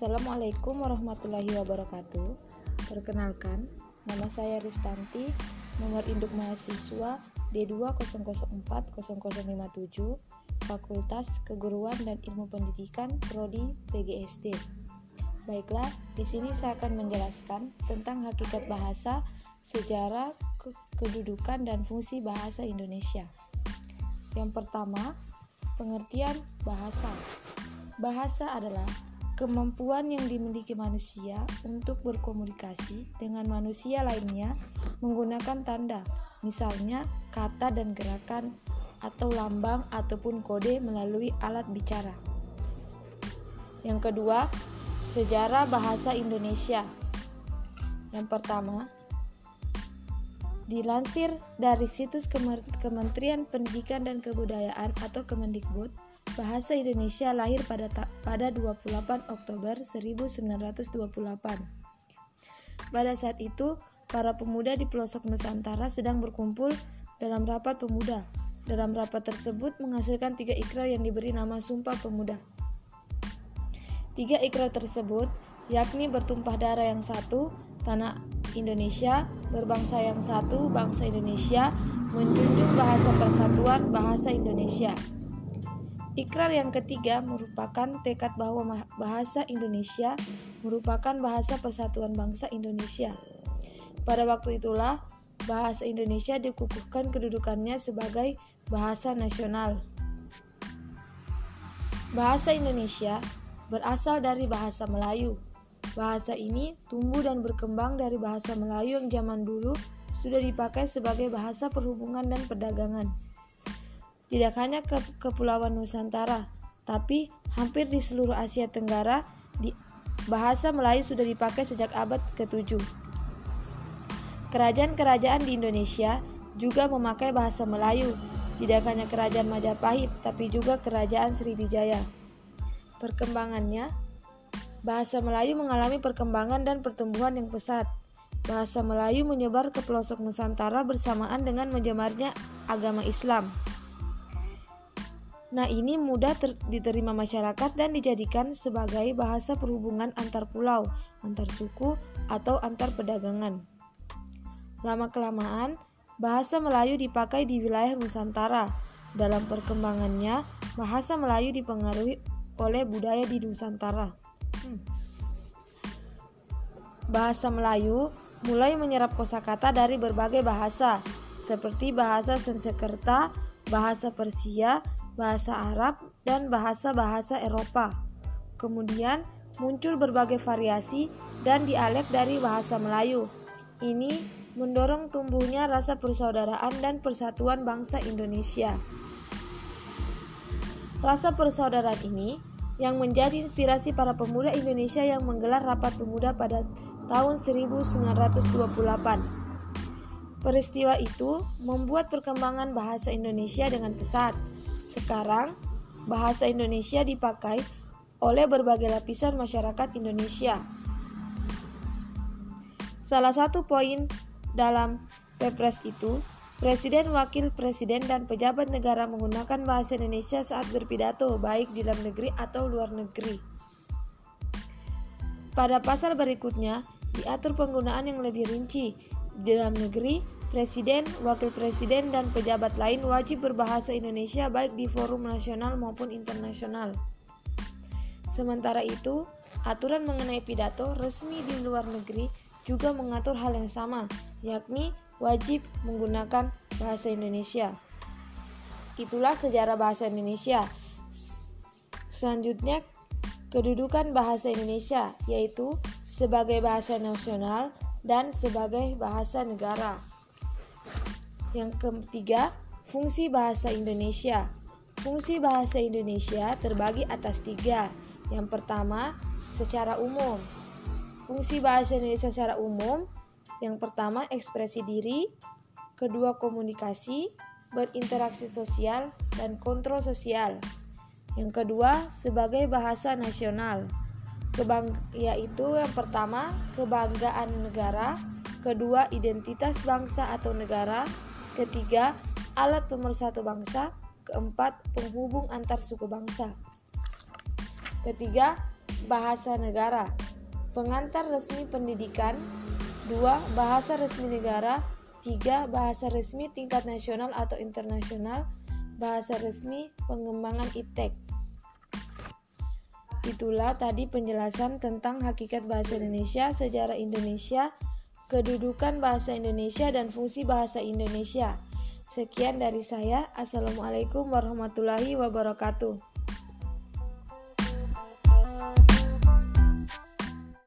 Assalamualaikum warahmatullahi wabarakatuh. Perkenalkan, nama saya Ristanti, nomor induk mahasiswa D200400057, Fakultas Keguruan dan Ilmu Pendidikan Prodi PGSD. Baiklah, di sini saya akan menjelaskan tentang hakikat bahasa, sejarah, kedudukan dan fungsi bahasa Indonesia. Yang pertama, pengertian bahasa. Bahasa adalah Kemampuan yang dimiliki manusia untuk berkomunikasi dengan manusia lainnya menggunakan tanda, misalnya kata dan gerakan, atau lambang ataupun kode melalui alat bicara. Yang kedua, sejarah bahasa Indonesia. Yang pertama, dilansir dari situs Kementerian Pendidikan dan Kebudayaan atau Kemendikbud, Bahasa Indonesia lahir pada pada 28 Oktober 1928. Pada saat itu, para pemuda di pelosok Nusantara sedang berkumpul dalam rapat pemuda. Dalam rapat tersebut menghasilkan tiga ikrar yang diberi nama Sumpah Pemuda. Tiga ikrar tersebut yakni bertumpah darah yang satu, tanah Indonesia, berbangsa yang satu, bangsa Indonesia, menjunjung bahasa persatuan bahasa Indonesia. Ikrar yang ketiga merupakan tekad bahwa bahasa Indonesia merupakan bahasa persatuan bangsa Indonesia. Pada waktu itulah bahasa Indonesia dikukuhkan kedudukannya sebagai bahasa nasional. Bahasa Indonesia berasal dari bahasa Melayu. Bahasa ini tumbuh dan berkembang dari bahasa Melayu yang zaman dulu sudah dipakai sebagai bahasa perhubungan dan perdagangan tidak hanya ke Kepulauan Nusantara, tapi hampir di seluruh Asia Tenggara di bahasa Melayu sudah dipakai sejak abad ke-7. Kerajaan-kerajaan di Indonesia juga memakai bahasa Melayu, tidak hanya kerajaan Majapahit, tapi juga kerajaan Sriwijaya. Perkembangannya, bahasa Melayu mengalami perkembangan dan pertumbuhan yang pesat. Bahasa Melayu menyebar ke pelosok Nusantara bersamaan dengan menjemarnya agama Islam. Nah, ini mudah diterima masyarakat dan dijadikan sebagai bahasa perhubungan antar pulau, antar suku, atau antar perdagangan. Lama-kelamaan, bahasa Melayu dipakai di wilayah Nusantara. Dalam perkembangannya, bahasa Melayu dipengaruhi oleh budaya di Nusantara. Hmm. Bahasa Melayu mulai menyerap kosakata dari berbagai bahasa, seperti bahasa Sanskerta, bahasa Persia, bahasa Arab, dan bahasa-bahasa Eropa. Kemudian muncul berbagai variasi dan dialek dari bahasa Melayu. Ini mendorong tumbuhnya rasa persaudaraan dan persatuan bangsa Indonesia. Rasa persaudaraan ini yang menjadi inspirasi para pemuda Indonesia yang menggelar rapat pemuda pada tahun 1928. Peristiwa itu membuat perkembangan bahasa Indonesia dengan pesat. Sekarang, bahasa Indonesia dipakai oleh berbagai lapisan masyarakat Indonesia. Salah satu poin dalam Pepres itu, Presiden, Wakil Presiden, dan pejabat negara menggunakan bahasa Indonesia saat berpidato, baik di dalam negeri atau luar negeri. Pada pasal berikutnya, diatur penggunaan yang lebih rinci. Di dalam negeri, Presiden, Wakil Presiden, dan pejabat lain wajib berbahasa Indonesia baik di forum nasional maupun internasional. Sementara itu, aturan mengenai pidato resmi di luar negeri juga mengatur hal yang sama, yakni wajib menggunakan bahasa Indonesia. Itulah sejarah bahasa Indonesia. Selanjutnya, kedudukan bahasa Indonesia yaitu sebagai bahasa nasional dan sebagai bahasa negara. Yang ketiga, fungsi bahasa Indonesia. Fungsi bahasa Indonesia terbagi atas tiga. Yang pertama, secara umum. Fungsi bahasa Indonesia secara umum, yang pertama ekspresi diri, kedua komunikasi, berinteraksi sosial, dan kontrol sosial. Yang kedua, sebagai bahasa nasional. Kebang yaitu yang pertama, kebanggaan negara, kedua identitas bangsa atau negara, Ketiga, alat pemersatu bangsa. Keempat, penghubung antar suku bangsa. Ketiga, Bahasa negara Pengantar resmi pendidikan 2. Bahasa resmi negara 3. Bahasa resmi tingkat nasional atau internasional Bahasa resmi pengembangan IPTEK Itulah tadi penjelasan tentang hakikat bahasa Indonesia, sejarah Indonesia, kedudukan bahasa Indonesia, dan fungsi bahasa Indonesia. Sekian dari saya. Assalamualaikum warahmatullahi wabarakatuh.